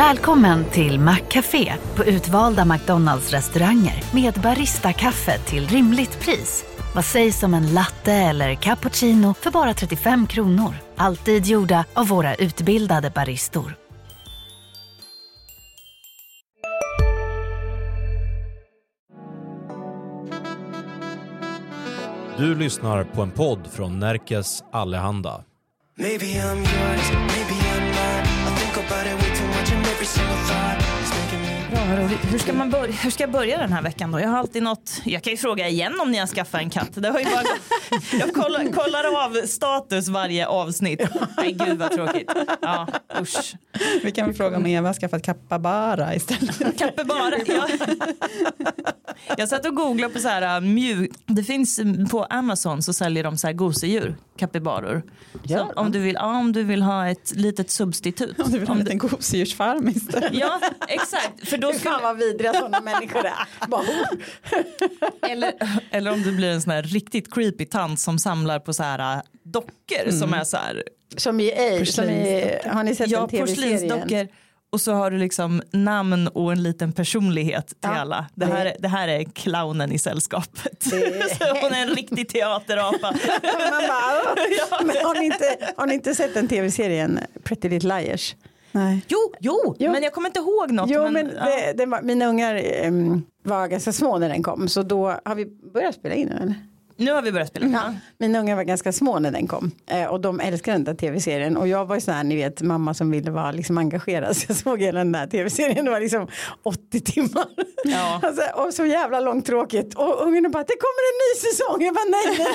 Välkommen till Maccafé på utvalda McDonalds restauranger med Baristakaffe till rimligt pris. Vad sägs om en latte eller cappuccino för bara 35 kronor? Alltid gjorda av våra utbildade baristor. Du lyssnar på en podd från Närkes Allehanda. Maybe I'm yours, maybe I'm not. I think about it Hur ska, man börja, hur ska jag börja den här veckan då? Jag har alltid något, jag kan ju fråga igen om ni har skaffat en katt. Det har ju bara, jag kollar, kollar av status varje avsnitt. Nej gud vad tråkigt. Ja, usch. Vi kan väl fråga om Eva har skaffat capybara istället. Capybara. Ja. Jag satt och googlade på så här uh, mjuk, det finns på Amazon så säljer de så här gosedjur, kapibaror. Så om, du vill, ja, om du vill ha ett litet substitut. Om du vill ha en liten gosedjursfarm istället. Ja, exakt. För då fan vad vidriga sådana människor är. Bara, oh. Eller, eller om du blir en sån här riktigt creepy tant som samlar på så här äh, dockor som är så här, Som i A, som i, har ni sett ja den tv-serien? och så har du liksom namn och en liten personlighet till Ja, alla. Det det- här, är- det här är clownen i sällskapet. Det- Så Hon är en riktig teaterapa. Bara. Men har ni, inte, har ni inte sett den tv-serien Pretty Little Liars? Nej. Jo, jo, Jo. men jag kommer inte ihåg något. Jo men ja. det, det var, mina ungar em, var ganska små när den kom så då har vi börjat spela in nu eller? Nu har vi börjat spela. Ja, mina ungar var ganska små när den kom eh, och de älskade den där tv-serien och jag var ju sån här ni vet mamma som ville vara liksom engagerad så jag såg hela den där tv-serien det var liksom 80 timmar Ja. alltså, och så jävla långtråkigt och ungarna bara det kommer en ny säsong jag bara nej, nej.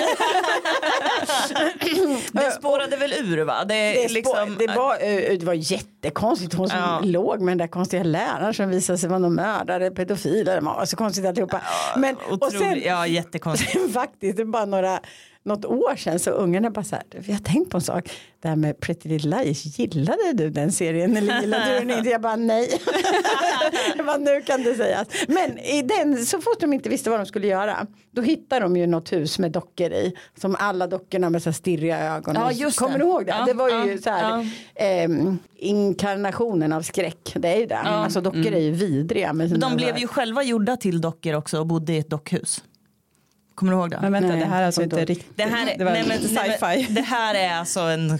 Det spårade väl ur va? Det, Det, liksom, det, var, eh, det var jättekonstigt hon som Ja. låg med den där konstiga läraren som visade sig vara någon mördare, pedofil, var så konstigt alltihopa. Men, och otroligt, sen, ja jättekonstigt. faktiskt, det är bara några, något år sedan så ungarna bara så här, vi har tänkt på en sak, det här med Pretty Little Liars, gillade du den serien eller gillade du den inte? Jag bara nej. jag bara, nu kan det sägas. Men i den, så fort de inte visste vad de skulle göra, då hittade de ju något hus med dockor i, som alla dockorna med så här stirriga ögon. Ja, just Kommer det. du ihåg det? Ja, det var ju ja, så här, ehm, inkarnationen av skräck, det är ju det. Alltså dockor är ju vidriga. Med Men de blev ju själva gjorda till dockor också och bodde i ett dockhus. Kommer du ihåg det? Men vänta, Nej, det här är alltså inte riktigt. Det här är, det var nej, men, lite nej, men, sci-fi. det här är alltså en,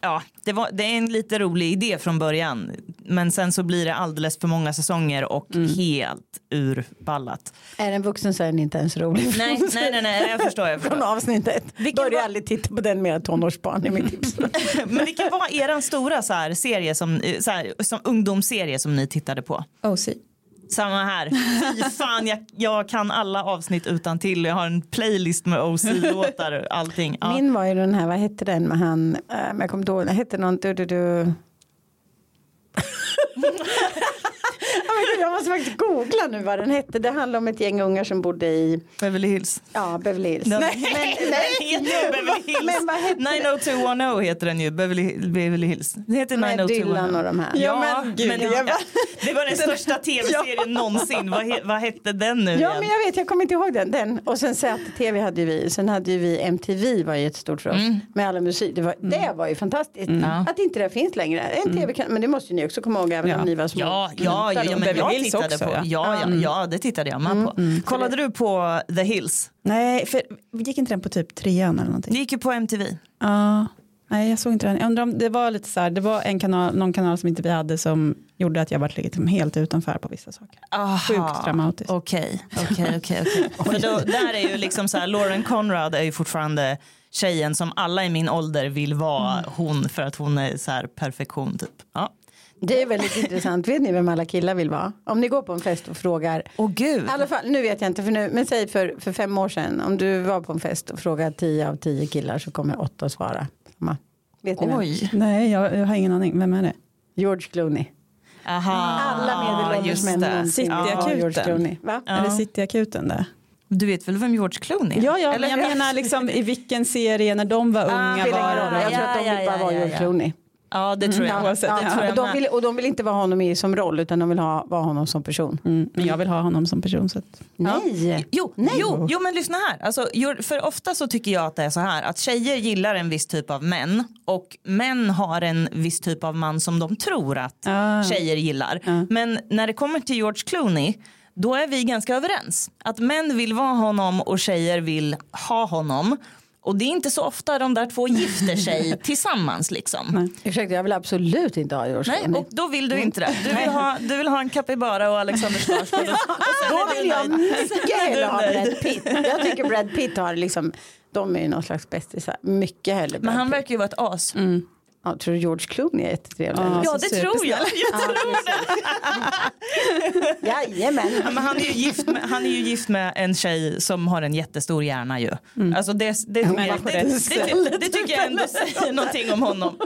ja, det, var, det är en lite rolig idé från början. Men sen så blir det alldeles för många säsonger och Mm. helt urballat. Är den vuxen så är den inte ens rolig. Nej, nej, nej, nej jag förstår. Jag Från förstår. avsnittet. Vilken Börja var- aldrig titta på den med tonårsbarn i mitt tips. Men vilken var er stora så här, serie som, så här, som ungdomsserie som ni tittade på? OC. Samma här. Fy fan, jag, jag kan alla avsnitt utan till. Jag har en playlist med OC-låtar och allting. Ja. Min var ju den här, vad hette den med han, äh, jag kommer inte ihåg, den hette någon du du du. Ja, men jag måste faktiskt googla nu vad den hette. Det handlar om ett gäng ungar som bodde i Beverly Hills. ja, Beverly Hills. Nej, heter ju Beverly Hills. Men vad hette det? 90210 heter den ju, Beverly, Beverly Hills. Det heter Med 90210. Dylan och de här. Ja, Ja, men gud, men, jag bara- det var den största tv-serien någonsin. Vad, he, vad hette den nu Ja igen? men jag vet, jag kommer inte ihåg den. den. Och sen ZTV hade vi, sen hade vi MTV var ju ett stort för oss. Med alla musik, det var, det var ju fantastiskt. Att inte det finns längre. En tv kan, men det måste ju ni också komma ihåg även Ja. om ni var små. Ja, ja, ja, ja men jag tittade också, på. ja. Ja, ja, ja, det tittade jag med på. Kollade du på The Hills? Nej, för gick inte den på typ trean eller någonting? Det gick ju på MTV. Ja, nej jag såg inte den. Jag undrar om det var lite så här, det var en kanal, någon kanal som inte vi hade som gjorde att jag var liksom helt utanför på vissa saker. Aha. Sjukt dramatiskt. Okej, okej, okej. okej. För då, där är ju liksom så här, Lauren Conrad är ju fortfarande tjejen som alla i min ålder vill vara hon för att hon är så här perfektion typ. Ja. Det är väldigt intressant. Vet ni vem alla killar vill vara? Om ni går på en fest och frågar. Åh gud. I alla fall, nu vet jag inte, för nu, men säg för, för fem år sedan. Om du var på en fest och frågar tio av tio killar så kommer åtta att svara. samma. Vet ni vem? Oj. Nej, jag, jag har ingen aning. Vem är det? George Clooney. Aha. Alla medelålders män det. Cityakuten. Clooney. Va? Är det Cityakuten där? Du vet väl vem George Clooney är? Ja, ja, Eller? men jag menar liksom i vilken serie när de var unga Spelar ingen var roll. Jag tror att de ja, bara ja, ja, George ja. Clooney. Ja det tror jag. oavsett. det Ja. tror Och jag de, med. vill, och de vill inte vara honom i som roll utan de vill ha, vara honom som person. Mm, men jag vill ha honom som person. Så att, Nej. Jo, jo, jo men lyssna här. Alltså, för ofta så tycker jag att det är så här att tjejer gillar en viss typ av män och män har en viss typ av man som de tror att Ah. tjejer gillar. Men när det kommer till George Clooney då är vi ganska överens. Att män vill vara honom och tjejer vill ha honom. Och det är inte så ofta de där två gifter sig tillsammans liksom. Ursäkta, jag vill absolut inte ha George Nej, och då vill du inte det. Du vill ha, du vill ha en capybara och Alexander Skarsgård. Då vill jag mycket hellre ha Brad Pitt. Jag tycker Brad Pitt har liksom, de är ju någon slags bästisar. Mycket hellre Men Brad han Pitt. verkar ju vara ett as. Ja, tror du George Clooney är jättetrevlig? Ja. Ja, Alltså, det tror jag. jag tror det. Jajamän. Ja, men han, är ju gift med, han är ju gift med en tjej som har en jättestor hjärna ju. Alltså det, det, det, det, det, det, det tycker jag ändå säger någonting om honom.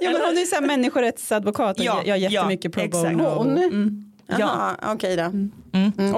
ja, men hon är så här människorättsadvokat och Ja, gör jättemycket ja, pro bono. Hon? Mm. Jaha, okej då.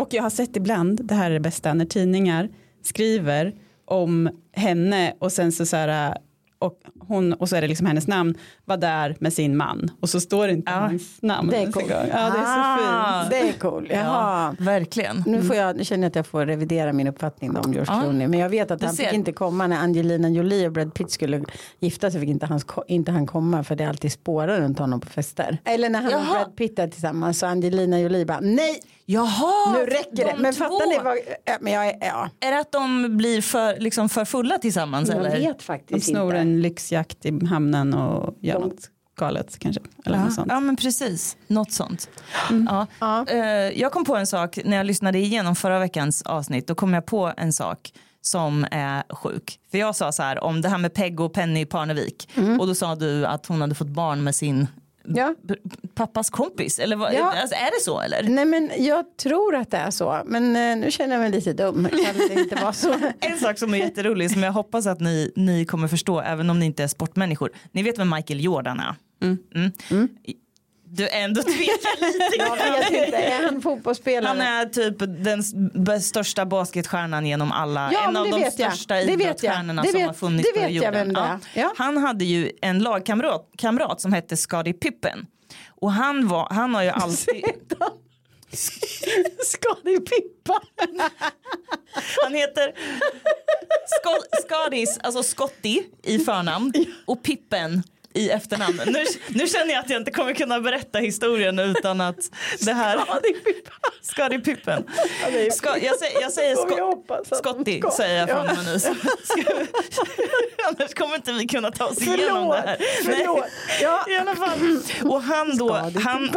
Och jag har sett ibland, det här är det bästa, när tidningar skriver om henne och sen så, så här och hon och så är det liksom hennes namn var där med sin man och så står det inte Ja. hans namn. Det är coolt. Ja det är så Ah. fint. Det är cool. Jaha. Verkligen. Nu, får jag, nu känner jag att jag får revidera min uppfattning om George Ja. Clooney. Men jag vet att Du han ser. fick inte komma när Angelina Jolie och Brad Pitt skulle gifta sig. Fick inte han, inte han komma för det är alltid spårar runt honom på fester. Eller när han och Jaha. Brad Pitt är tillsammans så Angelina Jolie bara nej Jaha, nu räcker det. de Men två. fattar ni vad, ja, men jag är, ja. Är det att de blir för, liksom för fulla tillsammans? Jag eller? vet De faktiskt snor inte. en lyxjakt i hamnen och gör De- något galet kanske. Eller något sånt. Ja men precis, något sånt. Ja. Ja. Eh, jag kom på en sak när jag lyssnade igenom förra veckans avsnitt. Då kom jag på en sak som är sjuk. För jag sa så här om det här med Peg och Penny Parnevik. Och då sa du att hon hade fått barn med sin Ja. pappas kompis. Eller vad, Ja. alltså, är det så eller? Nej men jag tror att det är så. Men eh, nu känner jag mig lite dum. Kan det inte vara så? En sak som är jätterolig som jag hoppas att ni, ni kommer förstå även om ni inte är sportmänniskor. Ni vet vem Michael Jordan är? Mm. Du ändå tvekar lite Jag vet inte. Är han fotbollsspelare? Han är typ den största basketstjärnan genom alla. Ja, en av de största jag. idrottsstjärnorna som vet- har funnits på jorden. är. Ja. Han hade ju en lagkamrat kamrat som hette Scottie Pippen. Och han, var, han har ju alltid... Ska ni pippa? Han heter Scotties, alltså Scotty i förnamn och Pippen i efternamn. Nu, nu känner jag att jag inte kommer kunna berätta historien utan att det här... Scottie Pippen. Ska, jag, säger, jag säger de ska- säger jag från Ja. nu. Annars kommer inte vi kunna ta oss igenom det här. Förlåt. Förlåt. Ja. I alla fall. Och han då, han,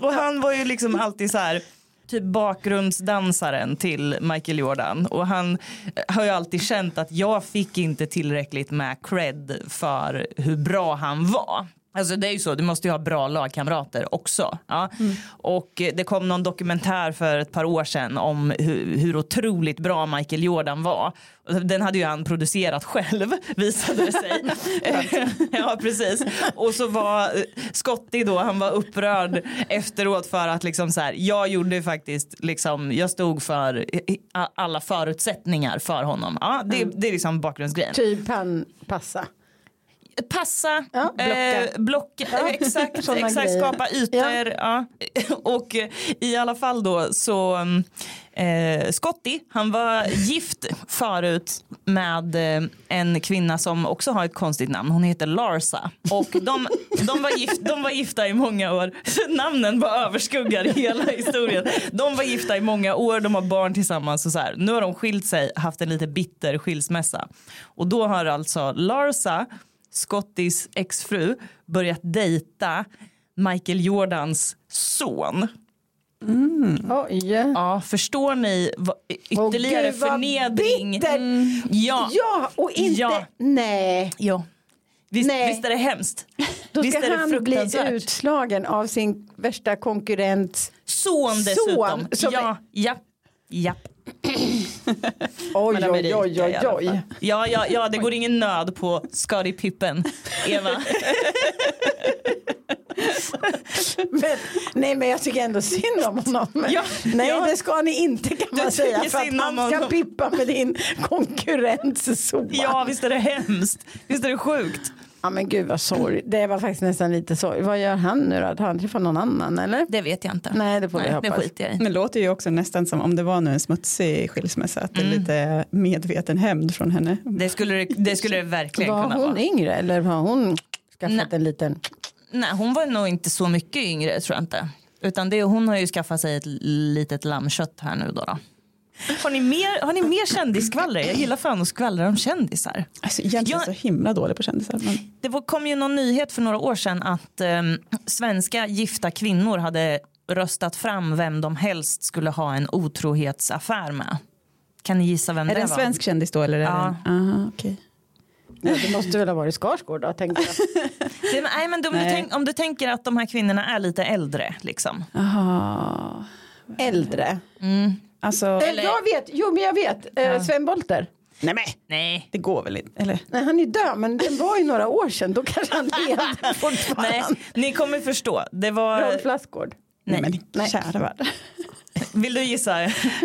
och han var ju liksom alltid så här typ bakgrundsdansaren till Michael Jordan och han eh, har ju alltid känt att jag fick inte tillräckligt med cred för hur bra han var. Alltså det är ju så, du måste ju ha bra lagkamrater också. Ja. Och eh, det kom någon dokumentär för ett par år sedan om hur, hur otroligt bra Michael Jordan var. Och Den hade ju han producerat själv visade det sig. ja precis. Och så var eh, Scotty då, han var upprörd efteråt för att liksom så här, jag gjorde faktiskt liksom, jag stod för alla förutsättningar för honom. Ja, det, det är liksom bakgrundsgrejen Typ han passa. Passa, Ja, blocka. eh, blocka Ja, exakt, exakt grejer. skapa ytor. Ja. Och eh, i alla fall då så mm, eh, Scotty, han var gift förut med eh, en kvinna som också har ett konstigt namn. Hon heter Larsa. Och de, de, var, gift, de var gifta i många år. Namnen bara överskuggar hela historien. De var gifta i många år, de har barn tillsammans och så här. Nu har de skilt sig, haft en lite bitter skilsmässa. Och då har alltså Larsa Scottys exfru börjat dejta Michael Jordans son. Oj. Ja, förstår ni vad, ytterligare gud, vad förnedring? bitter. Ja. Ja, och inte, Ja. nej. ja. Visst, Nej. visst är det hemskt? Då visst ska är han bli utslagen av sin värsta konkurrent. Son dessutom. Son, ja, ja, ja. Oj, oj, oj, oj, oj. Ja, ja, ja, det går ingen nöd på Scottie Pippen, Eva. Men, nej, men jag tycker ändå synd om honom. Ja, nej, ja. det ska ni inte kan man säga. För att han ska pippa med din konkurrents son. Ja, visst är det hemskt? Visst är det sjukt? Ja men gud vad sorg. Det var faktiskt nästan lite sorg. Vad gör han nu då? Har han träffat någon annan eller? Det vet jag inte. Nej det får vi Nej, det hoppas. skiter jag i. Det låter ju också nästan som om det var nu en smutsig skilsmässa. Att det är lite medveten hämnd från henne. Det skulle det, det, skulle det verkligen Var kunna hon vara. yngre eller har hon skaffat Nej. en liten? Nej, hon var nog inte så mycket yngre tror jag inte. Utan det, hon har ju skaffat sig ett litet lammkött här nu då. då. Har ni mer, har ni mer kändisskvaller? Jag gillar fan att skvallra om kändisar. Alltså, egentligen Jag- så himla dålig på kändisar. Men... Det var, kom ju någon nyhet för några år sedan att ehm, svenska gifta kvinnor hade röstat fram vem de helst skulle ha en otrohetsaffär med. Kan ni gissa vem Är det det en var? svensk kändis då? Eller är Ja. det en... Aha, okej. Ja, det måste väl ha varit Skarsgård då tänkte jag. Det, nej, men om, du Nej. tänk, om du tänker att de här kvinnorna är lite äldre. Liksom. Aha. Äldre. Alltså, Eh, Eller- Jag vet, jo men jag vet. Eh, Sven Bolter. nej men Nej. det går väl inte? Eller? Nej han är död men det var ju några år sedan. Då kanske han levde fortfarande. Nej, ni kommer förstå. Det var... Rolf Lassgård. Nej, men Nej. kära värld. Vill du gissa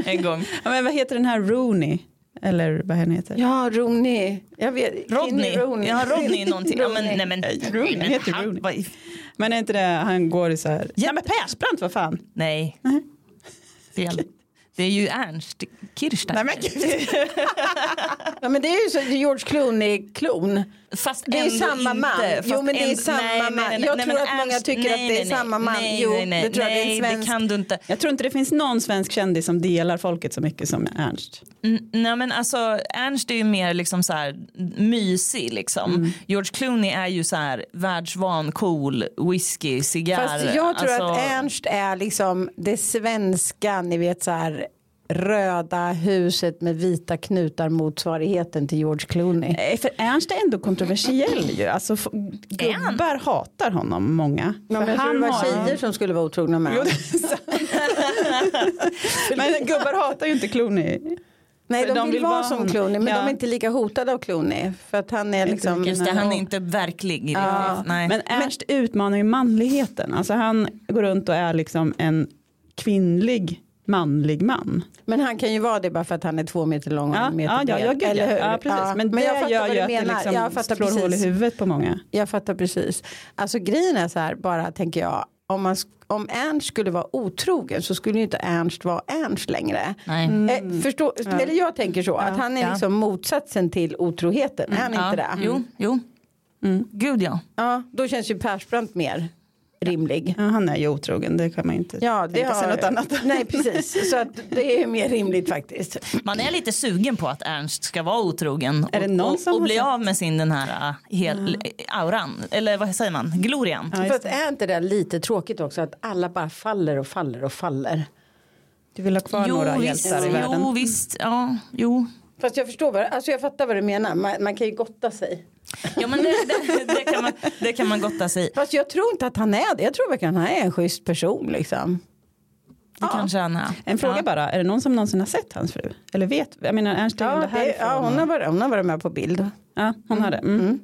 en gång? Ja, men vad heter den här Rooney? Eller vad han heter? Ja Rooney. Jag vet. Rodney? Kinney Ja, Rodney någonting. Ja, men, Rooney. nej, men, Rooney, nej, men heter han- Rooney. vad Men är inte det han går i så här? Ja men Persbrandt vad fan. Nej. Fel. Det är ju Ernst Kirchsteiger. Nej men gud. Ja men det är ju så George Clooney-klon. Fast Det är samma inte, man. Jo, men det är samma nej, man. nej, nej, Jag nej, tror att många tycker att nej, det är nej, nej. samma man. Nej, Jo, nej, nej, det tror jag det är det kan du inte. Jag tror inte det finns någon svensk kändis som delar folket så mycket som Ernst. N- Nej men alltså Ernst är ju mer liksom så här mysig liksom. Mm. George Clooney är ju så här världsvan, cool, whisky, cigarr. Fast jag tror alltså, att Ernst är liksom det svenska, ni vet så här röda huset med vita knutar motsvarigheten till George Clooney. Nej, för Ernst är ändå kontroversiell ju. Alltså, gubbar hatar honom många. Ja, För men jag tror det var tjejer som skulle vara otrogna med honom. det. Men gubbar hatar ju inte Clooney. Nej, de, de vill vill vara vara som. Clooney, men Ja. de är inte lika hotade av Clooney. För att han är liksom... Just det, han är inte verklig. Ja, Nej. Men Ernst utmanar ju manligheten. Alltså han går runt och är liksom en kvinnlig manlig man. Men han kan ju vara det bara för att han är två meter lång och Ja, en meter ja, ja, ja, gud, Eller hur? ja. ja precis. Ja, Men det jag fattar gör ju att det menar. jag liksom fattar slår hål i precis. huvudet på många. Jag fattar precis. Alltså grejen är så här, bara tänker jag. Om, man, om Ernst skulle vara otrogen så skulle ju inte Ernst vara Ernst längre. Nej. Eh, förstå, Eller jag tänker så, att han är Ja. liksom motsatsen till otroheten. Är han ja. inte det? Jo, jo. Mm. Gud ja. Ja, då känns ju Persbrandt mer rimlig. Ja, han är ju otrogen, det kan man ju inte Ja, det tänka sig har, något annat. Nej, precis. Så att det är mer rimligt faktiskt. Man är lite sugen på att Ernst ska vara otrogen Är det och, någon och, som och bli sagt- av med sin den här äh, hel, auran. Eller vad säger man? Glorian. Ja, det. är inte det lite tråkigt också att alla bara faller och faller och faller? Du vill ha kvar några visst, hjältar i världen. jo visst. Ja, jo. Fast jag förstår vad, alltså jag fattar vad du menar. Man, man kan ju gotta sig. Ja, men det, det, det, kan man, det kan man gotta sig i. Fast jag tror inte att han är det. Jag tror verkligen att han är en schysst person liksom. Det kanske han är. En fråga Ja. bara, är det någon som någonsin har sett hans fru? Eller vet? Jag menar Ernst Ja, det det, ja hon, har varit, hon har varit med på bild. Ja, hon har det. Mm.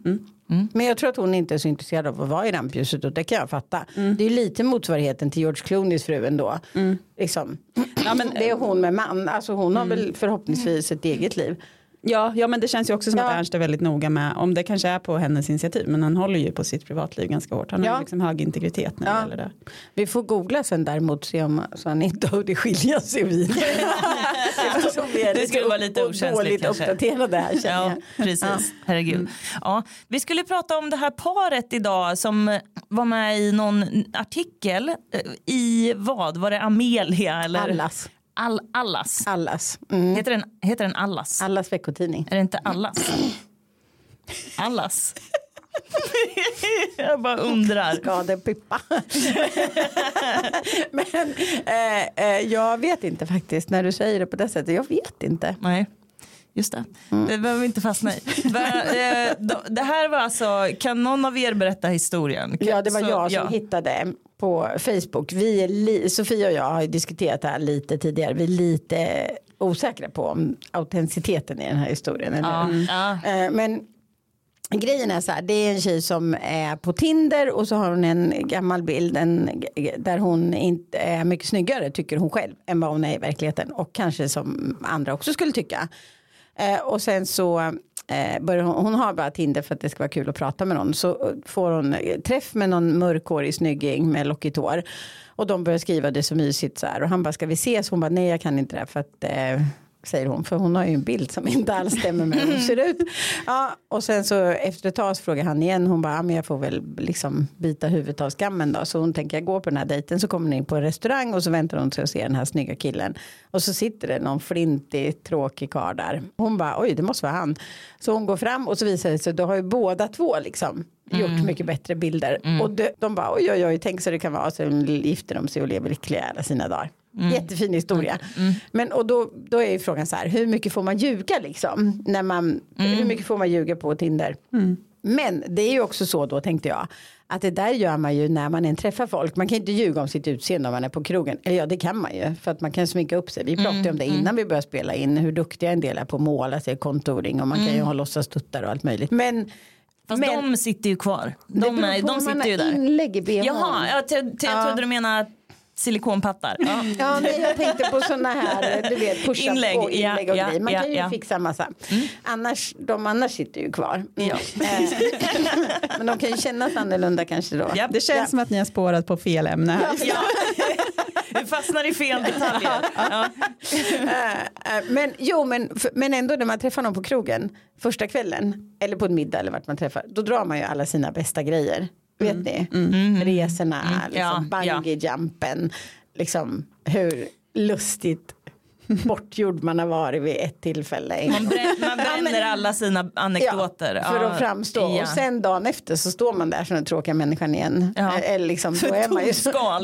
Mm. Men jag tror att hon inte är så intresserad av att vara i rampljuset och det kan jag fatta. Det är lite motsvarigheten till George Clooneys fru ändå. Liksom. Ja, men, Det är hon med man. Alltså hon har väl förhoppningsvis ett eget liv. Ja, ja, men det känns ju också som Ja. att Ernst är väldigt noga med, om det kanske är på hennes initiativ, men han håller ju på sitt privatliv ganska hårt. Han har Ja. ju liksom hög integritet när det Ja. gäller det. Vi får googla sen däremot se om så han inte hörde skilja sig vid. Är Det skulle vara lite okänsligt kanske. uppdaterade här känner Ja, jag. precis. Herregud. Ja, vi skulle prata om det här paret idag som var med i någon artikel. eh, I vad? Var det Amelia? Eller? Allas. All, allas. Allas. Mm. Heter, den, heter den Allas? Allas veckotidning. Är det inte Allas? Allas. Jag bara undrar. Skadepippa. Men eh, eh, jag vet inte faktiskt när du säger det på det sättet. Jag vet inte. Nej, just det. Det behöver vi inte fastna i. Eh, Det här var alltså, kan någon av er berätta historien? Ja, det var Så, jag som ja. hittade på Facebook. Vi är li- Sofia och jag har diskuterat det här lite tidigare. Vi är lite osäkra på om autenticiteten i den här historien. Eller? Ja, ja. Eh, Men grejen är så här, det är en tjej som är på Tinder och så har hon en gammal bild en, där hon inte är mycket snyggare tycker hon själv än vad hon är i verkligheten och kanske som andra också skulle tycka. Eh, och sen så eh, börjar hon, hon har bara Tinder för att det ska vara kul att prata med någon. Så får hon träff med någon mörkhårig snygging med lockigt hår. Och de börjar skriva det så mysigt så här. Och han bara ska vi ses? Hon bara nej jag kan inte det för att eh, säger hon för hon har ju en bild som inte alls stämmer med hur hon ser ut. Ja, och sen så efter ett tag så frågar han igen hon bara ja, men jag får väl liksom bita huvudet av skammen då så hon tänker jag går på den här dejten så kommer hon in på en restaurang och så väntar hon sig att se den här snygga killen och så sitter det någon flintig tråkig karl där. Hon bara oj det måste vara han. Så hon går fram och så visar det sig då har ju båda två liksom gjort mycket bättre bilder och de, de bara oj oj oj tänk så det kan vara så gifter de sig och lever lyckliga alla sina dagar. Jättefin historia. Men och då, då är ju frågan så här, hur mycket får man ljuga liksom? När man, Hur mycket får man ljuga på Tinder? Men det är ju också så då tänkte jag. Att det där gör man ju när man än träffar folk. Man kan inte ljuga om sitt utseende om man är på krogen. Eller ja det kan man ju. För att man kan sminka upp sig. Vi pratade ju om det innan vi började spela in. Hur duktiga en del är på att måla sig kontoring. Och man kan ju ha låtsastuttar och allt möjligt. Men, Fast men de sitter ju kvar. det De, beror är, på de sitter ju där. inlägg i bhn. Jaha, jag, jag, jag Ja. trodde du menade silikonpattar. Ja. Ja, nej, jag tänkte på sådana här, du vet, push Inlägg, och inlägg och ja, grejer. Man ja, kan ju ja. fixa massa. Annars, de annars sitter ju kvar. Ja. Eh, Men de kan ju kännas annorlunda kanske då. Ja. Det känns som att ni har spårat på fel ämne här. Ja. Du fastnar i fel detaljer. Ja. Eh, eh, Men jo, men, men ändå när man träffar någon på krogen första kvällen eller på en middag eller vart man träffar, då drar man ju alla sina bästa grejer. Vet ni? Resorna, liksom, Ja, ja. bungee-jumpen, liksom hur lustigt bortgjord man har varit vid ett tillfälle. Man, gång. brä, man bränner alla sina anekdoter. Ja, för att framstå. Ja. Och sen dagen efter så står man där som den tråkiga människan igen. Ja. Eller liksom, då är man ju. Ja,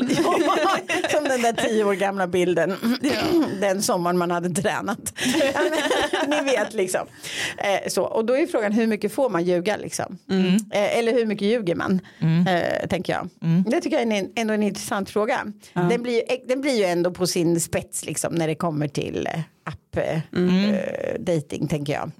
som den där tio år gamla bilden. Den sommaren man hade tränat. Men, ni vet liksom. Eh, så. Och då är frågan hur mycket får man ljuga liksom? Eh, eller hur mycket ljuger man? Eh, tänker jag. Det tycker jag är en, ändå en intressant fråga. Den, blir, ju- den blir ju ändå på sin spets liksom när det kommer till eh, app eh, dating tänker jag.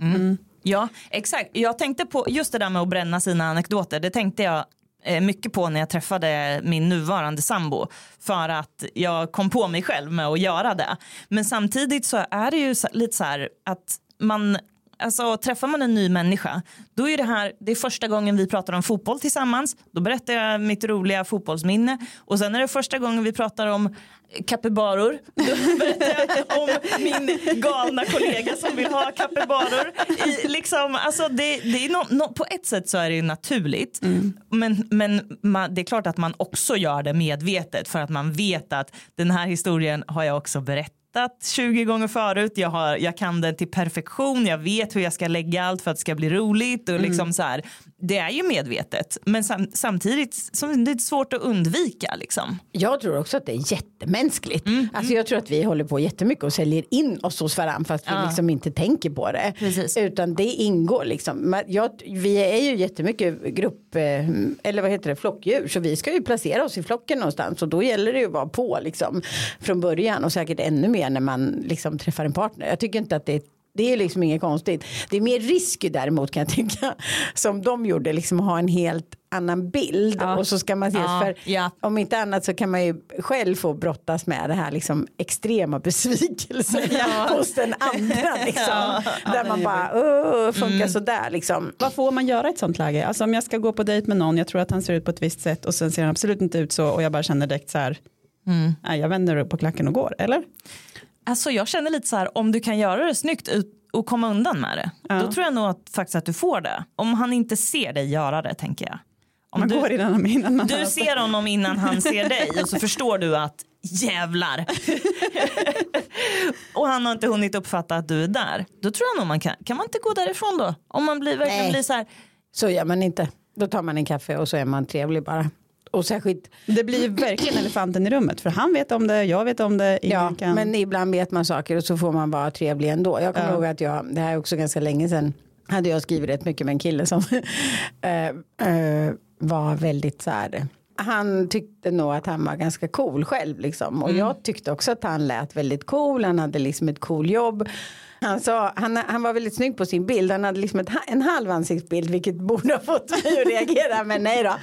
Ja, exakt. Jag tänkte på just det där med att bränna sina anekdoter. Det tänkte jag eh, mycket på när jag träffade min nuvarande sambo för att jag kom på mig själv med att göra det. Men samtidigt så är det ju lite så här att man Alltså, träffar man en ny människa, då är det här det är första gången vi pratar om fotboll tillsammans. Då berättar jag mitt roliga fotbollsminne och sen är det första gången vi pratar om kapybaror. Om min galna kollega som vill ha kapybaror. I, liksom, alltså det, det är no, no, på ett sätt så är det ju naturligt. Men, men man, det är klart att man också gör det medvetet för att man vet att den här historien har jag också berättat 20 gånger förut. Jag, har, jag kan den till perfektion. Jag vet hur jag ska lägga allt för att det ska bli roligt. Och liksom så här, det är ju medvetet. Men sam, samtidigt som det är svårt att undvika. Liksom. Jag tror också att det är jättemänskligt. Alltså jag tror att vi håller på jättemycket och säljer in oss hos varandra fast vi Ja. liksom inte tänker på det. Precis. Utan det ingår liksom. Jag, vi är ju jättemycket grupp, eh, eller vad heter det, flockdjur. Så vi ska ju placera oss i flocken någonstans och då gäller det ju att vara på liksom från början och säkert ännu mer när man liksom träffar en partner. Jag tycker inte att det är det är liksom inget konstigt. Det är mer risk däremot kan jag tänka. Som de gjorde, liksom ha en helt annan bild. Ja. Och så ska man ses Ja, för ja. om inte annat så kan man ju själv få brottas med det här liksom extrema besvikelsen hos den andra liksom. Där man bara, "Åh, funkar sådär liksom. Vad får man göra i ett sånt läge? Alltså om jag ska gå på dejt med någon, jag tror att han ser ut på ett visst sätt och sen ser han absolut inte ut så och jag bara känner direkt så här, nej, jag vänder upp på klacken och går, eller? Alltså jag känner lite så här, om du kan göra det snyggt och komma undan med det. Ja. Då tror jag nog att, faktiskt att du får det. Om han inte ser dig göra det tänker jag. Om Man du, går innan, innan man du ser honom innan han ser dig och så förstår du att jävlar. och han har inte hunnit uppfatta att du är där. Då tror jag nog man kan. Kan man inte gå därifrån då? Om man blir, verkligen Nej. blir så här. Så gör man inte. Då tar man en kaffe och så är man trevlig bara. Och särskilt, Det blir verkligen elefanten i rummet för han vet om det, jag vet om det, ja, kan. men ibland vet man saker och så får man vara trevlig ändå. Jag kommer Ja. ihåg att jag, det här är också ganska länge sedan, hade jag skrivit rätt mycket med en kille som eh, var väldigt så här han tyckte nog att han var ganska cool själv liksom. Och jag tyckte också att han lät väldigt cool. Han hade liksom ett cool jobb. Han, sa, han, han var väldigt snygg på sin bild. Han hade liksom ett, en halv ansiktsbild vilket borde ha fått mig att reagera. Men nej då.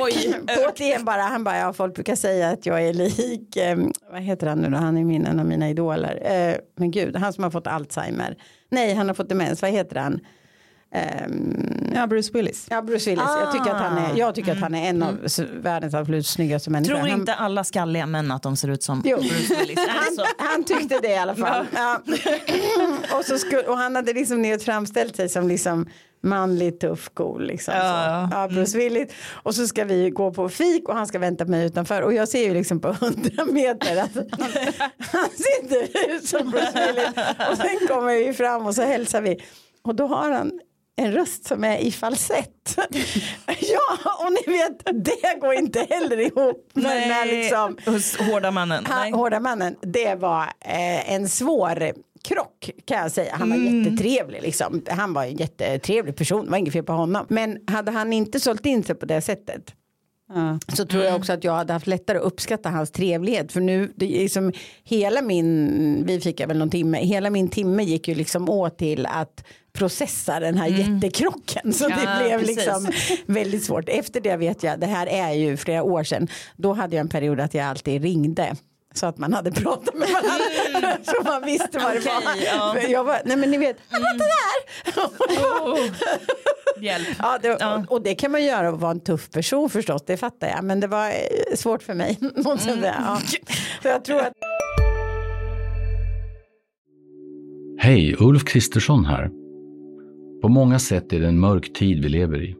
Oj, Återigen bara, han bara, ja folk brukar säga att jag är lik, eh, vad heter han nu då, han är min, en av mina idoler. Eh, men gud, han som har fått Alzheimer. Nej, han har fått demens. Vad heter han? Ehm, Ja, Bruce Willis. ja, Bruce Willis. Jag tycker att han är, jag tycker att han är en av s- världens absolut snyggaste människor. Tror han, inte alla skalliga män att de ser ut som Jo. Bruce Willis? Är det så? han, han tyckte det i alla fall. Ja. och, så skulle, och han hade liksom ner framställt sig som liksom manlig, tuff, cool. Liksom, Ja. så. Ja, Bruce Willis. Och så ska vi gå på fik och han ska vänta på mig utanför. Och jag ser ju liksom på hundra meter att han, han ser inte ut som Bruce Willis. Och sen kommer vi fram och så hälsar vi. Och då har han en röst som är i falsett. ja, och ni vet, det går inte heller ihop. den här liksom, hos hårda mannen. han, Nej. hårda mannen, det var eh, en svår krock kan jag säga. Han var Mm. jättetrevlig liksom. Han var en jättetrevlig person, det var inget fel på honom. Men hade han inte sålt in sig på det sättet Ja. så tror jag också att jag hade haft lättare att uppskatta hans trevlighet. För nu, det är som hela min, vi fick väl någon timme, hela min timme gick ju liksom åt till att processa den här jättekrocken. Så Mm. Ja, det blev precis. liksom väldigt svårt. Efter det vet jag, det här är ju flera år sedan, då hade jag en period att jag alltid ringde. Så att man hade pratat med varandra. så man visste vad det var. Mm. Okej, ja. Jag var, nej men ni vet, var inte där. Hjälp. Ja, det, Ja. Och, och det kan man göra och vara en tuff person förstås, det fattar jag. Men det var eh, svårt för mig. säga. Ja. Så jag tror att Hej, Ulf Kristersson här. På många sätt är det en mörk tid vi lever i.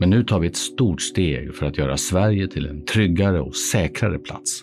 Men nu tar vi ett stort steg för att göra Sverige till en tryggare och säkrare plats.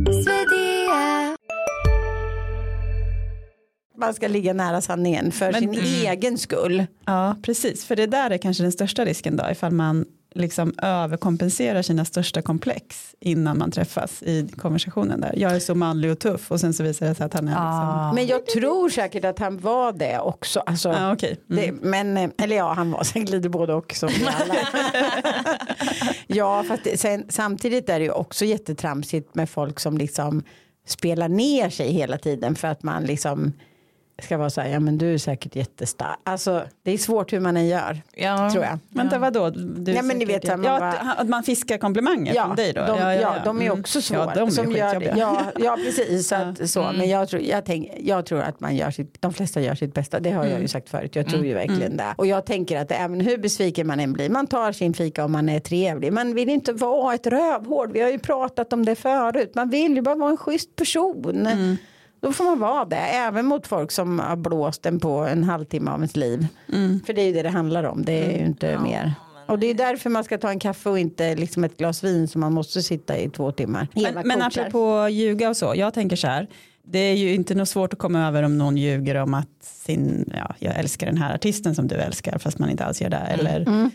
Man ska ligga nära sanningen för Men- sin egen skull. Ja, precis. För det där är kanske den största risken då, ifall man liksom överkompenserar sina största komplex innan man träffas i konversationen där. Jag är så manlig och tuff och sen så visar det sig att han är liksom... Men jag tror säkert att han var det också. Alltså, Ja, okej. Mm. det, men, eh, eller ja, han var sen glider både och som alla. ja, fast sen, samtidigt är det ju också jättetramsigt med folk som liksom spelar ner sig hela tiden för att man liksom ska vara så här, ja men du är säkert jättestark. Alltså det är svårt hur man än gör, Ja. tror jag. Vänta, vadå? Du Nej, men ni vet, man ja, bara- att, man fiskar komplimanger Ja, från dig då? de, ja, de är Mm. också svåra. Ja, de är som gör, skitjobbiga. ja, ja, precis. Så att, så. Men jag tror, jag, tänk, jag tror att man gör sitt, de flesta gör sitt bästa. Det har jag ju sagt förut. Jag tror ju verkligen det. Och jag tänker att även hur besviken man än blir, man tar sin fika om man är trevlig. Man vill inte vara ett rövhård. Vi har ju pratat om det förut. Man vill ju bara vara en schysst person. Då får man vara det, även mot folk som har blåst en på en halvtimme av ens liv. För det är ju det det handlar om, det är ju inte mer. Och det är därför man ska ta en kaffe och inte liksom ett glas vin som man måste sitta i två timmar. Eva Men, men apropå ljuga och så, jag tänker så här, det är ju inte något svårt att komma över om någon ljuger om att sin, ja, jag älskar den här artisten som du älskar fast man inte alls gör det. Eller eh,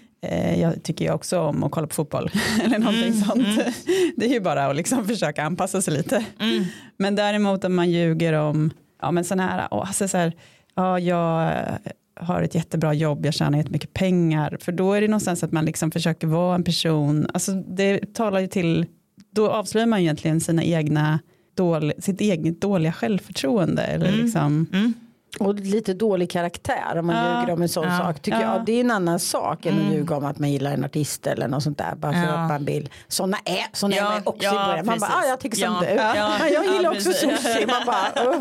jag tycker ju också om att kolla på fotboll eller någonting sånt. Det är ju bara att liksom försöka anpassa sig lite. Men däremot om man ljuger om, ja men sån här, alltså så här ja jag eh, har ett jättebra jobb, jag tjänar jättemycket pengar. För då är det någonstans att man liksom försöker vara en person, alltså det talar ju till, då avslöjar man egentligen sina egna dålig, sitt eget dåliga självförtroende. Eller liksom, Och lite dålig karaktär om man Ja. ljuger om en sån Ja. sak. Tycker Ja. jag. Det är en annan sak än att ljuga om att man gillar en artist eller något sånt där. Bara för Ja. att man vill. Såna är, såna Ja, är man också i början. Man bara, ah, jag tycker som du. Ja. Ja. Jag gillar också sushi. Man bara, "Åh,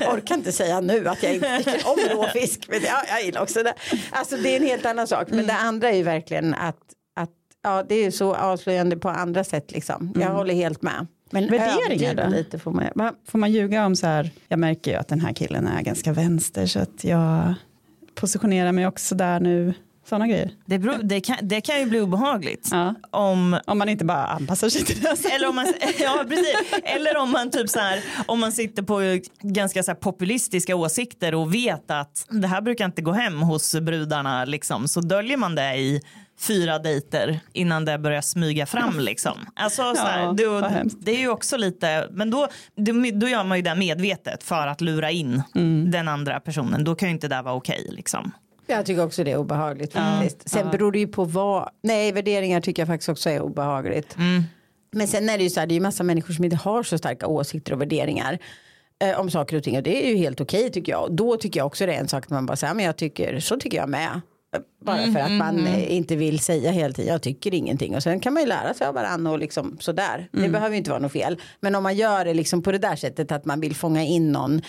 jag orkar inte säga nu att jag inte tycker om rå fisk. Men ja, jag gillar också det. Alltså det är en helt annan sak. Men det andra är ju verkligen att, att ja, det är så avslöjande på andra sätt liksom. Jag håller helt med. Men Värderingar då? lite får man får man ljuga om så här, jag märker ju att den här killen är ganska vänster så att jag positionerar mig också där nu. Sådana grejer. Det, beror, det, kan, det kan ju bli obehagligt. Ja. Om, Om man inte bara anpassar sig till det. eller, om man, ja, precis. eller om man typ så här, om man sitter på ganska så populistiska åsikter och vet att det här brukar inte gå hem hos brudarna liksom, så döljer man det i fyra dejter innan det börjar smyga fram liksom. Alltså, så här, Ja, hemskt. det är ju också lite, men då, då, då gör man ju det medvetet för att lura in Mm. den andra personen. Då kan ju inte det vara okej liksom. Jag tycker också det är obehagligt faktiskt. Sen beror det ju på vad, nej värderingar tycker jag faktiskt också är obehagligt. Men sen är det ju så här, det är ju massa människor som inte har så starka åsikter och värderingar eh, om saker och ting och det är ju helt okej tycker jag. Då tycker jag också det är en sak att man bara säger, men jag tycker, så tycker jag med. Bara för att man eh, inte vill säga hela tiden, jag tycker ingenting. Och sen kan man ju lära sig av varandra och liksom sådär. Det behöver ju inte vara något fel. Men om man gör det liksom på det där sättet att man vill fånga in någon.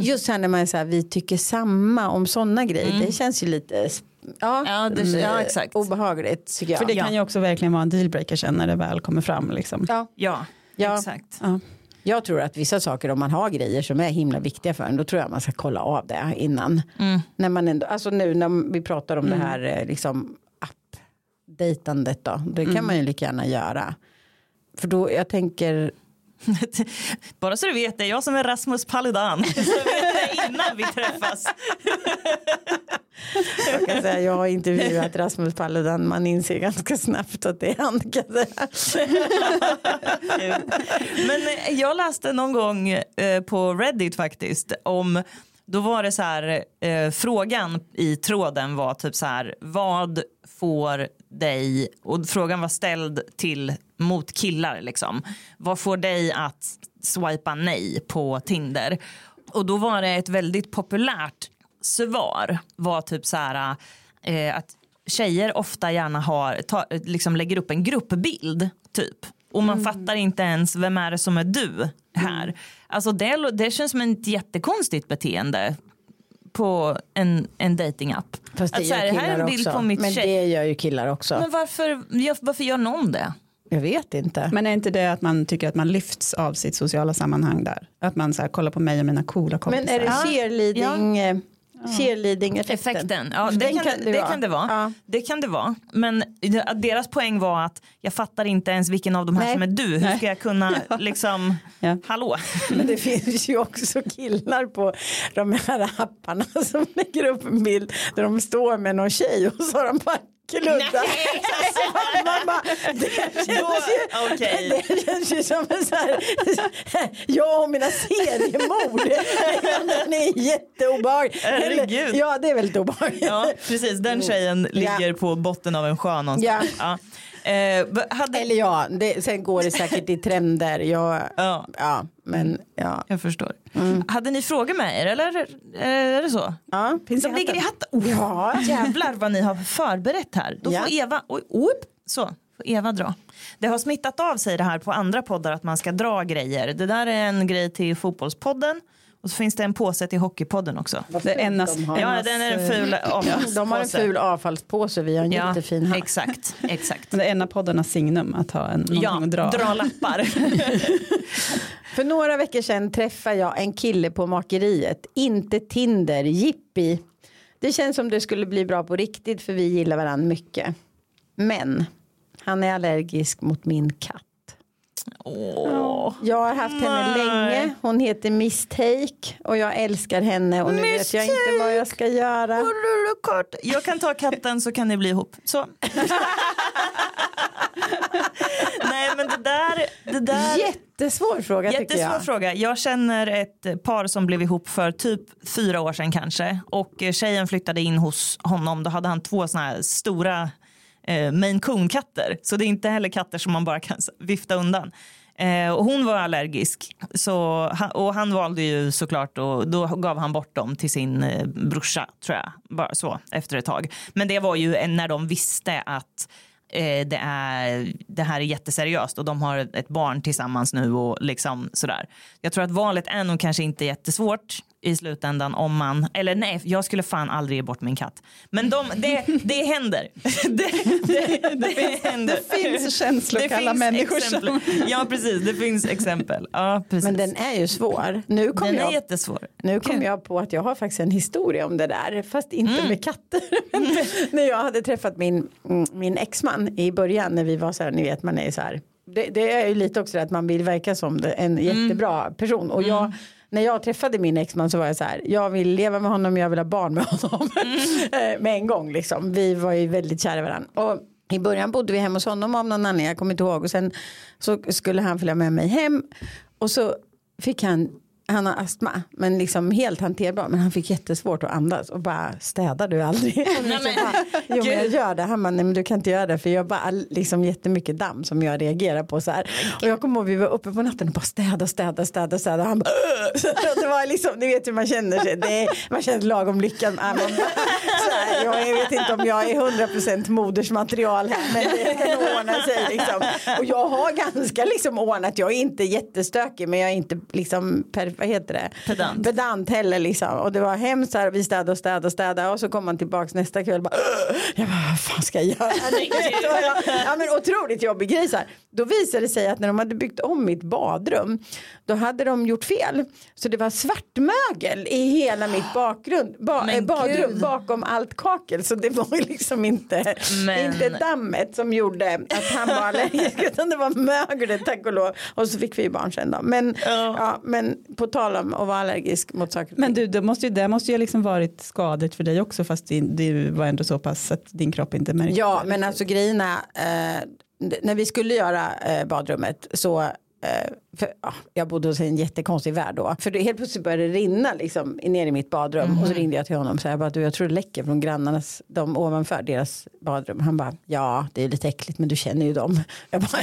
Just här när man är så här, vi tycker samma om sådana grejer. Det känns ju lite ja, Ja, det- mm, ja, exakt. obehagligt tycker jag. För det Ja. kan ju också verkligen vara en dealbreaker sen när det väl kommer fram. Liksom. ja. Ja, Ja. exakt. Ja. Jag tror att vissa saker om man har grejer som är himla viktiga för en då tror jag man ska kolla av det innan. När man ändå, alltså nu när vi pratar om det här eh, liksom app-dejtandet då. Det kan man ju lika gärna göra. För då jag tänker, Bara så du vet, det är jag som är Rasmus Paludan. Så vet jag innan vi träffas jag säga jag har intervjuat Rasmus Paludan, man inser ganska snabbt att det är han. Men eh, jag läste någon gång eh, på Reddit faktiskt om då var det så här eh, frågan i tråden var typ så här vad får dig och frågan var ställd till mot killar liksom vad får dig att swipa nej på Tinder och då var det ett väldigt populärt svar var typ så här eh, att tjejer ofta gärna har, ta, liksom lägger upp en gruppbild typ. Och man fattar inte ens vem är det som är du här. Alltså det, det känns som ett jättekonstigt beteende på en, en datingapp. Fast det Att så här, gör här är killar en bild också. på mitt Men tjej. det gör ju killar också. Men varför, ja, varför gör någon det? Jag vet inte. Men är inte det att man tycker att man lyfts av sitt sociala sammanhang där? Att man så här, kollar på mig och mina coola kompisar. Men är det Ja. cheerleading, eh, cheerleading-effekten? Effekten, ja, det, kan, det, vara. kan det vara. Ja. Det kan det vara. Men deras poäng var att jag fattar inte ens vilken av de här Nej. som är du. Hur ska jag kunna liksom, Ja. hallå? Men det finns ju också killar på de här apparna som lägger upp en bild där de står med någon tjej och så har de bara Man bara, det, känns ju, okej. det känns ju som en så här, jag och mina seriemord. Den är jätteobehaglig. Herregud. Ja det är väldigt obehagligt. Ja, precis. Den tjejen ligger på botten av en sjö någonstans. Ja. Eh, hade, Eller ja, det, sen går det säkert i trender. Jag, Ja. ja, men ja. jag förstår. Hade ni frågor med er eller är det så? ja finns Som det ligger i hatten? hatten? Oh, Ja. Jävlar vad ni har förberett här. Då Ja. får Eva, oj, oj, så, får Eva dra. Det har smittat av sig det här på andra poddar att man ska dra grejer. Det där är en grej till fotbollspodden och så finns det en påse till hockeypodden också. Det är enas, De har- Ja, den är en ful avfallspåse. De har en ful avfallspåse, vi har en Ja, jättefin hatt. exakt, exakt. Det är en av poddarnas signum att ha en, någonting Ja, att dra. dra lappar. För några veckor sedan träffade jag en kille på makeriet, inte Tinder, jippi. Det känns som det skulle bli bra på riktigt för vi gillar varandra mycket. Men han är allergisk mot min katt. Åh. Jag har haft henne Nej. länge, hon heter Mistake och jag älskar henne och nu vet jag inte vad jag ska göra. Jag kan ta katten så kan ni bli ihop. Så. Nej men det där, det där Jättesvår fråga tycker Jättesvår jag. fråga. Jag känner ett par som blev ihop för typ fyra år sedan kanske. Och eh, tjejen flyttade in hos honom. Då hade han två såna här stora eh, Maine Coon-katter. Så det är inte heller katter som man bara kan vifta undan. Eh, och hon var allergisk. Så, och han valde ju såklart och då gav han bort dem till sin eh, brorsa tror jag. Bara så efter ett tag. Men det var ju när de visste att eh, det, är, det här är jätteseriöst och de har ett barn tillsammans nu och liksom sådär. Jag tror att valet är nog kanske inte jättesvårt i slutändan om man, eller nej, jag skulle fan aldrig ge bort min katt. Men de, det, det händer. Det, det, det, händer. Det finns känslokalla finns människor exempel. Ja precis, det finns exempel. Ja, precis. Men den är ju svår. Nu kom, Den är jag, jättesvår. nu kom jag på att jag har faktiskt en historia om det där. Fast inte med katter. Men när jag hade träffat min, mm, min exman i början när vi var så här, ni vet man är så här. Det, det är ju lite också det att man vill verka som en jättebra person. Och jag, när jag träffade min exman så var jag så här, jag vill leva med honom, jag vill ha barn med honom. Eh, med en gång liksom. Vi var ju väldigt kära i varandra. Och i början bodde vi hemma hos honom av någon anledning, jag kommer inte ihåg. Och sen så skulle han följa med mig hem. Och så fick han han har astma, men liksom helt hanterbar. Men han fick jättesvårt att andas och bara städar du aldrig? Och vi så bara, jo men jag gör det. Han bara, nej men du kan inte göra det för jag har bara liksom jättemycket damm som jag reagerar på så här. Och jag kommer ihåg vi var uppe på natten och bara städa, städa, städa, städa. Han bara, så det var liksom, ni vet hur man känner sig. Det är, man känner lagom lyckan. Äh, Man bara, jag vet inte om jag är 100% modersmaterial här men det kan ordna sig liksom. Och jag har ganska liksom ordnat, jag är inte jättestökig men jag är inte liksom, per, vad heter det? Pedant. Pedant heller liksom. Och det var hemskt här, vi städade och städade och städade och så kom man tillbaks nästa kväll bara, jag bara, vad fan ska jag göra? Jag- ja men otroligt jobbig grej så här. Då visade det sig att när de hade byggt om mitt badrum då hade de gjort fel. Så det var svartmögel i hela mitt bakgrund, ba, badrum gud. bakom allt kakel. Så det var ju liksom inte, Men- inte dammet som gjorde att han var allergisk utan det var möglet tack och lov. Och så fick vi barn sen då. Men, ja. men på tal om att vara allergisk mot saker Men du, det måste ju, det måste ju liksom varit skadligt för dig också fast din, det var ändå så pass att din kropp inte märkte. Ja, men alltså grejerna, eh, när vi skulle göra eh, badrummet så för, ja, jag bodde hos en jättekonstig värld då. För det, helt plötsligt började det rinna liksom, ner i mitt badrum. Och så ringde jag till honom och sa du, jag tror det läcker från grannarnas, de ovanför deras badrum. Han bara, ja det är lite äckligt men du känner ju dem. Jag bara,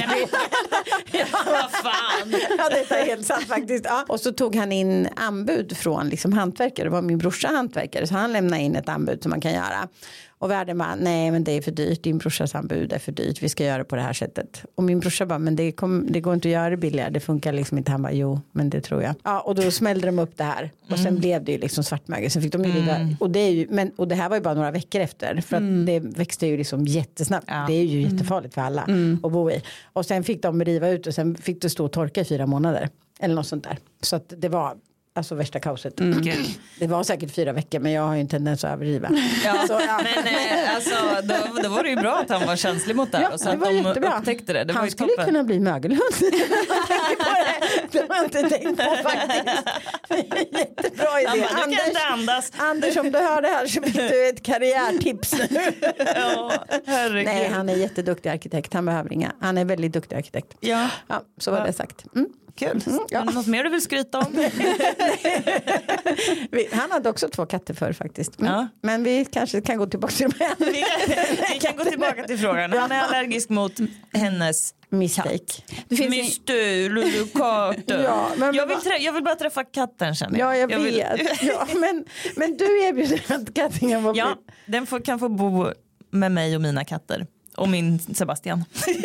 Vad fan. ja, detta är helt sant faktiskt. Ja. Och så tog han in anbud från liksom, hantverkare. Det var min brorsa hantverkare. Så han lämnade in ett anbud som man kan göra. Och värden bara, nej men det är för dyrt. Din brorsas anbud är för dyrt. Vi ska göra det på det här sättet. Och min brorsa bara, men det, kom, det går inte att göra det billigare. Det funkar liksom inte. Han bara, jo men det tror jag. Ja, och då smällde de upp det här. Och sen blev det ju liksom svartmögel. Sen fick de ju riva. Och, det är ju, men, och det här var ju bara några veckor efter. För att det växte ju liksom jättesnabbt. Det är ju jättefarligt för alla att bo i. Och sen fick de riva ut och sen fick det stå och torka i fyra månader. Eller något sånt där. Så att det var alltså värsta kaoset. Gud. Det var säkert fyra veckor men jag har ju en tendens att överdriva. Ja, Så, ja. men eh, alltså, då, då var det ju bra att han var känslig mot det här Ja, och så det att var de jättebra. upptäckte det. det Han skulle toppen. kunna bli mögelhund. Det. har jag inte tänkt på faktiskt. Jättebra idé. bara, Anders. Anders om du hör det här så fick du ett karriärtips. Ja, herregud. Nej han är jätteduktig arkitekt. Han behöver inga. Han är väldigt duktig arkitekt. Ja, Ja, så var det sagt. Mm. Kul. ja. Något mer du vill skryta om? Vi, han hade också två katter förr faktiskt. Mm. Ja. Men vi kanske kan gå tillbaka till de här. Vi kan, vi kan gå tillbaka till frågan. Han är allergisk mot hennes Mistake. Det finns Mr Lulu Carter. Ja, men- jag, vill jag vill bara träffa katten känner Ja, jag, vill- vet. Ja, men, men du erbjuder att katten kan få bli... Ja, den får, kan få bo med mig och mina katter. Och min Sebastian. Sebastian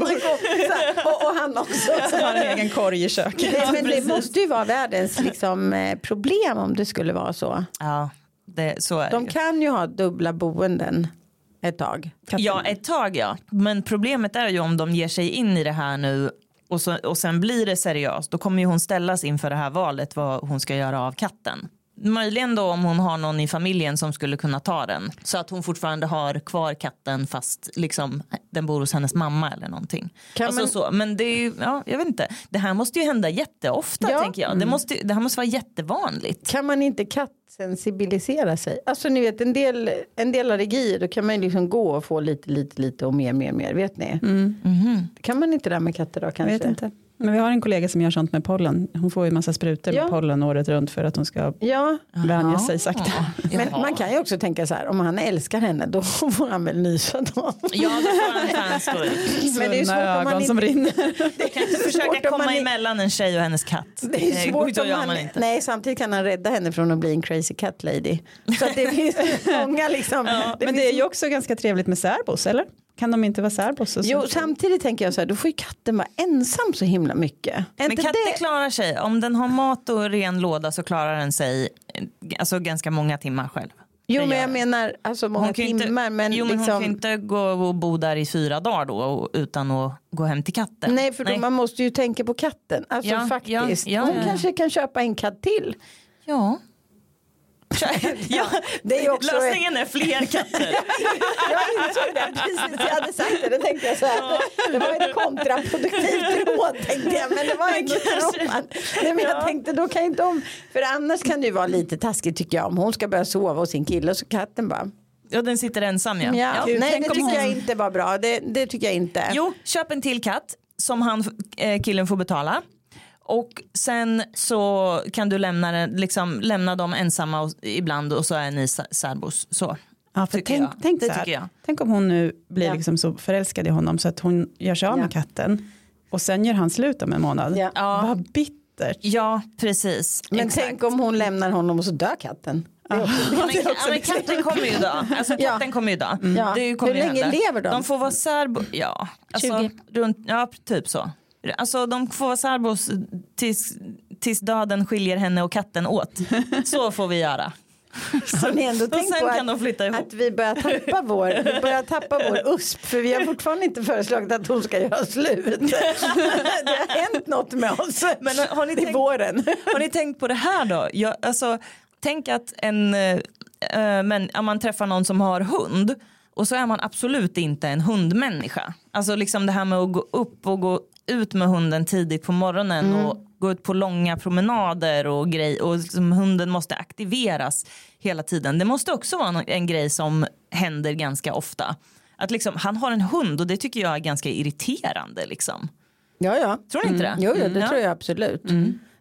går- så här, och, och han också. som har en egen korg i köket. Nej, men det måste ju vara världens liksom, eh, problem om det skulle vara så. Ja, det, så är De det kan ju ha dubbla boenden ett tag. Ja, ett tag ja. Men problemet är ju om de ger sig in i det här nu och, så, och sen blir det seriöst. Då kommer ju hon ställas inför det här valet vad hon ska göra av katten. Möjligen då om hon har någon i familjen som skulle kunna ta den. Så att hon fortfarande har kvar katten fast liksom, den bor hos hennes mamma eller någonting. Kan alltså man- så. Men det är ju, ja, jag vet inte. Det här måste ju hända jätteofta Ja. tänker jag. Det, måste, det här måste vara jättevanligt. Kan man inte kattsensibilisera sig? Alltså ni vet en del, en del allergier då kan man ju liksom gå och få lite, lite, lite och mer, mer, mer. Vet ni? Kan man inte det där med katter då kanske? Jag vet inte. Men vi har en kollega som gör sånt med pollen. Hon får ju massa sprutor Ja. med pollen året runt för att hon ska Ja, vänja sig sakta. men man kan ju också tänka så här om han älskar henne då får han väl nysa då. Ja, då får han fan stå ut. Men det är svårt Svullna om man ögon som inte- rinner. kan inte försöka om man komma i- emellan en tjej och hennes katt. Det är svårt om han, man inte. nej samtidigt kan han rädda henne från att bli en crazy cat lady. Så att det finns många liksom. det Men finns det är ju också ganska trevligt med särbos, eller? Kan de inte vara särbos? Jo samtidigt tänker jag så här då får ju katten vara ensam så himla mycket. Är Men inte katter det? klarar sig. Om den har mat och ren låda så klarar den sig alltså, ganska många timmar själv. Jo men jag menar alltså många Hon timmar inte, men jo, men liksom. hon kan inte gå och bo där i fyra dagar då och, utan att gå hem till katten. Nej för då man måste ju tänka på katten. Alltså Ja, faktiskt. ja, ja, hon ja. kanske kan köpa en katt till. Ja. Ja. Det är också Lösningen är fler katter. Jag insåg det precis, jag hade sagt det, då tänkte jag så här. Det var ett kontraproduktivt råd tänkte jag, men det var en råd. Nej, men jag tänkte då kan ju de, för annars kan det ju vara lite taskigt tycker jag om hon ska börja sova hos sin kille och så katten bara. Ja, den sitter ensam ja. Ja, nej det om tycker hon- jag inte var bra, det, det tycker jag inte. Jo, köp en till katt som han, eh, killen får betala. Och sen så kan du lämna, liksom, lämna dem ensamma och, ibland och så är ni särbos. Så. Ja, för tänk, jag. tänk, så här, tänk om hon nu blir Ja. liksom så förälskad i honom så att hon gör sig av med Ja. katten och sen gör han slut om en månad. Ja. Ja. Vad bittert. Ja, precis. Men Exakt. tänk om hon lämnar honom och så dör katten. Ja, men, ja, men katten kommer ju dö. Alltså Ja. katten kommer ju dö. Ja. Det kommer Hur länge hända. lever de? De får vara särbo... Ja, alltså, 20. runt, ja, typ så. Alltså de får vara särbos tills, tills döden skiljer henne och katten åt. Så får vi göra. Har ni ändå Och tänkt på att, att vi börjar tappa vår, vi börjar tappa vår USP för vi har fortfarande inte föreslagit att hon ska göra slut. Det har hänt något med oss. Men har ni tänkt- våren. Har ni tänkt på det här då? Jag, alltså, tänk att en, eh, men, om man träffar någon som har hund och så är man absolut inte en hundmänniska. Alltså liksom det här med att gå upp och gå ut med hunden tidigt på morgonen och gå ut på långa promenader och grej och liksom hunden måste aktiveras hela tiden. Det måste också vara en, en grej som händer ganska ofta. Att liksom, han har en hund och det tycker jag är ganska irriterande. Liksom. Ja, ja. Tror ni inte det? Jo, jo det Ja. tror jag absolut.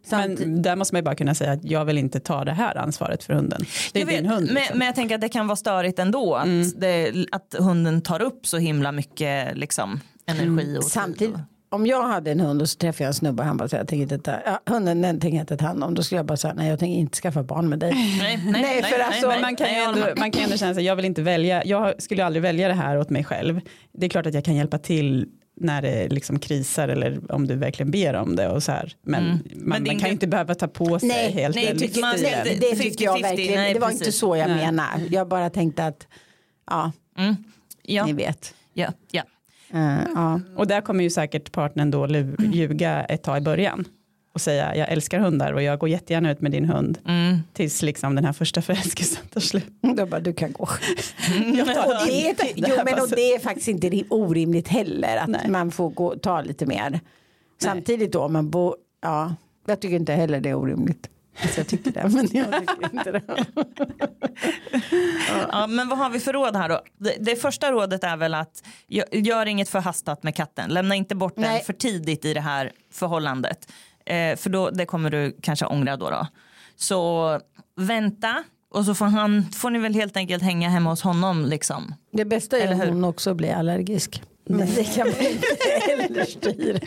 Samtidigt- Men där måste man ju bara kunna säga att jag vill inte ta det här ansvaret för hunden. Det är vet, din hund. men, liksom. men jag tänker att det kan vara störigt ändå att, det, att hunden tar upp så himla mycket liksom, energi. Och tid Samtidigt, och, om jag hade en hund och så träffade jag en snubbe och han bara säger jag tänker inte ta, ja, hunden den tänker jag inte ta hand om. Då skulle jag bara säga nej jag tänker inte skaffa barn med dig. nej, nej, Nej, för alltså, Men man kan, nej, ändå, man kan ju ändå känna sig, jag vill inte välja, jag skulle aldrig välja det här åt mig själv. Det är klart att jag kan hjälpa till när det liksom krisar eller om du verkligen ber om det och så här. Men man, Men man kan ju inte behöva ta på sig Nej, helt nej, den tycker, man- nej, det tycker jag 50-50, verkligen. nej, det var precis. inte så jag Nej. menar. Jag bara tänkte att ja, Mm. Ja, ni vet. ja, ja. Eh, ja. Och där kommer ju säkert partnern då lu- ljuga ett tag i början och säga jag älskar hundar och jag går jättegärna ut med din hund Mm. tills liksom den här första förälskelsen tar slut. Då bara du kan gå. Och det, är, inte ty- det jo, men och det är faktiskt inte ri- orimligt heller att Nej. man får gå, ta lite mer. Samtidigt då man bor, ja, jag tycker inte heller det är orimligt. Alltså jag tycker det, men jag tycker inte det. Ja, men vad har vi för råd här då? Det, det första rådet är väl att gö- gör inget förhastat med katten. Lämna inte bort den Nej. för tidigt i det här förhållandet. Eh, för då, det kommer du kanske ångra då. då. Så vänta och så får, han, får ni väl helt enkelt hänga hemma hos honom liksom. Det bästa är hur? hon också blir allergisk. Men det kan man inte heller styra.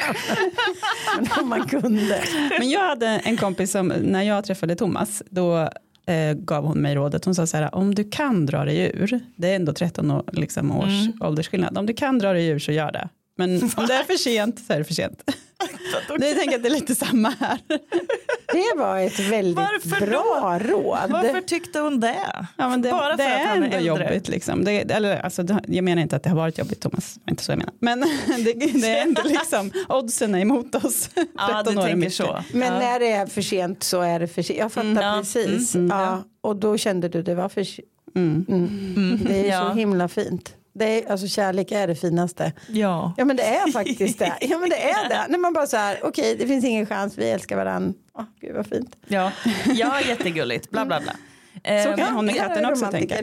Men om man kunde. Men jag hade en kompis som, när jag träffade Thomas, då eh, gav hon mig rådet, hon sa så här, om du kan dra dig ur, det är ändå 13 år, liksom, års Mm. åldersskillnad, om du kan dra dig ur så gör det. Men om det är för sent så är det för sent. Det jag tänker att det är lite samma här. Det var ett väldigt Varför bra råd. Varför tyckte hon det? Ja, men det, Bara det för att är han är ändå äldre. jobbigt. Liksom. Det, eller, alltså, det, jag menar inte att det har varit jobbigt Thomas, det inte så jag menar. Men det, det är ändå liksom, oddsen är emot oss. Ja, 13 du tänker mycket. så. Men ja. när det är för sent så är det för sent. Jag fattar Mm, ja, precis. mm, ja. Och då kände du det var för sent. Mm. Mm. Det är ja. så himla fint. Det är, alltså kärlek är det finaste. Ja. Ja men det är faktiskt det. Ja men det är det. När man bara så här, okej det finns ingen chans, vi älskar varandra. Åh, gud vad fint. Ja. ja, jättegulligt. Bla bla bla. Så kan hon med katten också tänka.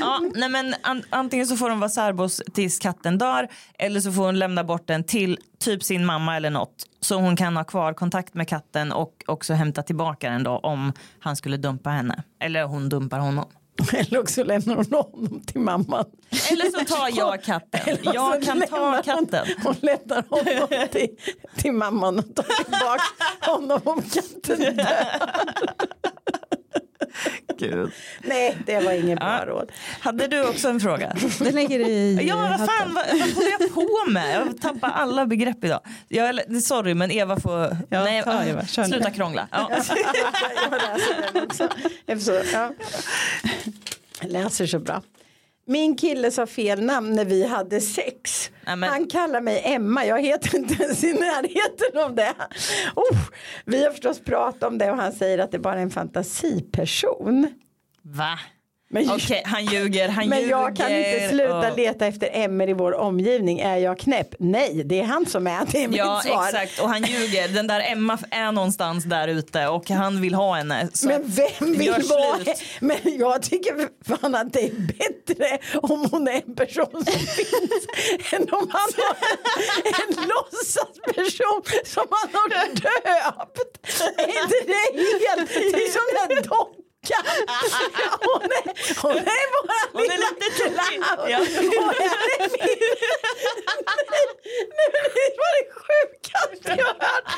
Ja, nej men an, antingen så får de vara särbos tills katten dör eller så får hon lämna bort den till typ sin mamma eller något så hon kan ha kvar kontakt med katten och också hämta tillbaka den då om han skulle dumpa henne eller hon dumpar honom. Eller också lämnar hon honom till mamman. Eller så tar jag katten. Eller Jag kan ta katten. Hon, hon lämnar honom till, till mamman och tar tillbaka honom om katten dör. Gud. Nej det var inget bra Ja. råd. Hade du också en fråga? Det ligger i Ja, vad fan, vad, vad håller jag på med? Jag tappar alla begrepp idag. Jag, sorry, men Eva får... Ja, nej, ta Eva, kör nu. sluta krångla. Ja. Jag läser den också. Ja. Jag läser så bra. Min kille sa fel namn när vi hade sex. Nej, men- Han kallar mig Emma, jag heter inte ens i närheten av det. Oh, vi har förstås pratat om det och han säger att det bara är en fantasiperson. Va? Men, Okej, han ljuger, han men ljuger. jag kan inte sluta och- leta efter Emmer i vår omgivning. Är jag knäpp? Nej, det är han som är. Det är mitt Ja svar. exakt och han ljuger. Den där Emma är någonstans där ute och han vill ha henne. Så Men vem vill vara. Men jag tycker fan att det är bättre om hon är en person som finns än om han har en, en låtsasperson som han har döpt. Är inte det helt, det är som en docka. Hon är, hon är bara Hon är lite clown. Ja. Är min... Nej, nej, men det var det sjukaste jag hört.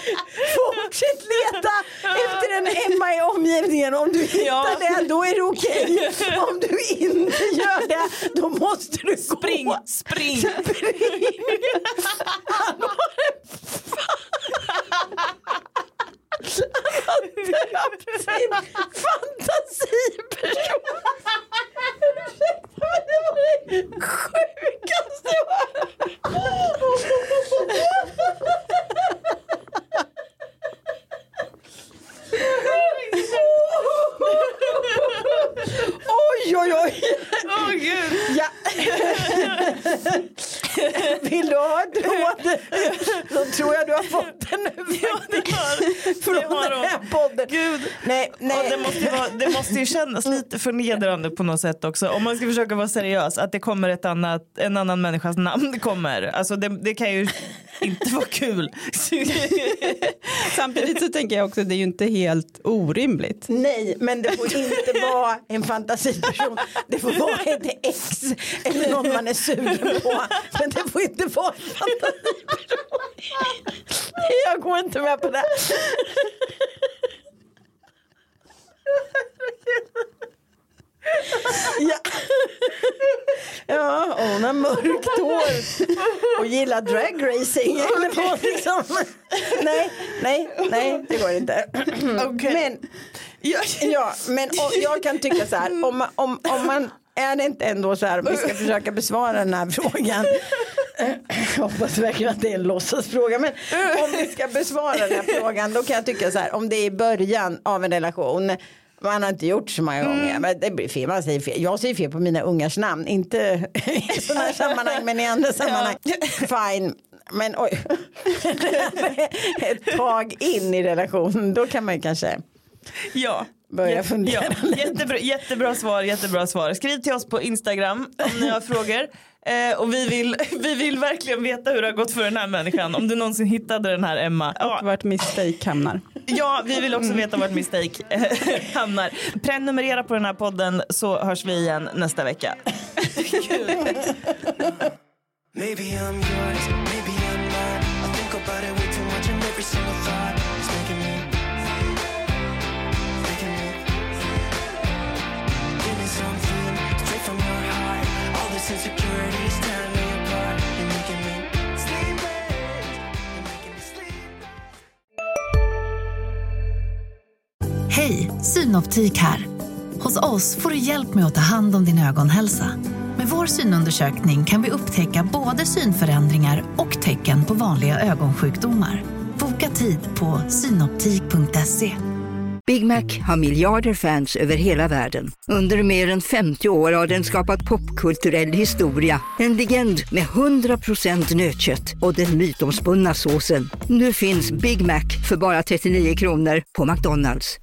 Fortsätt leta efter en Emma i omgivningen. Om du hittar Ja. det, då är det okej. Om du inte gör det, då måste du Spring, gå. spring. Spring. Han har en han har döpt sin fantasiperson. Ursäkta men det var det sjukaste jag hört. Oj oj oj. Åh gud. Ja. Vill du ha ett råd? Då tror jag du har fått den nu Ja, det har, från det har den här podden. Gud. Nej, Ja, nej. det, måste ju vara, det måste ju kännas lite förnedrande på något sätt också. Om man ska försöka vara seriös. Att det kommer ett annat, en annan människas namn kommer. Alltså det, det kan ju inte vara kul. Samtidigt så tänker jag också att det är ju inte helt orimligt. Nej, men det får inte vara en fantasiperson. Det får vara ett ex eller någon man är sugen på. Men det får inte vara en fantasiperson. Jag går inte med på det. Ja. ja, hon har mörkt hår och gillar dragracing. Eller vad liksom. Nej, nej, nej, det går inte. Okej. Men Ja, men och jag kan tycka så här, om, man- om, om man är det inte ändå så här, om vi ska försöka besvara den här frågan. Jag hoppas verkligen att det är en låtsasfråga, men om vi ska besvara den här frågan, då kan jag tycka så här, om det är i början av en relation, man har inte gjort så många gånger, men det blir fel, man säger fel. Jag säger fel på mina ungars namn, inte i sådana här sammanhang, men i andra sammanhang. Fine. Men oj, ett tag in i relationen, då kan man kanske Ja. börja fundera ja. Jättebra, jättebra svar, jättebra svar. Skriv till oss på Instagram om ni har frågor. Eh, och vi vill, vi vill verkligen veta hur det har gått för den här människan. Om du någonsin hittade den här Emma. Ja, Vart mistake hamnar. ja vi vill också veta vart mistake eh, hamnar. Prenumerera på den här podden så hörs vi igen nästa vecka. Maybe I'm yours, maybe I'm not. I think about it way too much and every single thought is making me, making me. Give me something straight from your heart. All this insecurity Hej, Synoptik här. Hos oss får du hjälp med att ta hand om din ögonhälsa. Med vår synundersökning kan vi upptäcka både synförändringar och tecken på vanliga ögonsjukdomar. Boka tid på synoptik.se. Big Mac har miljarder fans över hela världen. Under mer än 50 år har den skapat popkulturell historia. En legend med 100% nötkött och den mytomspunna såsen. Nu finns Big Mac för bara 39 kronor på McDonalds.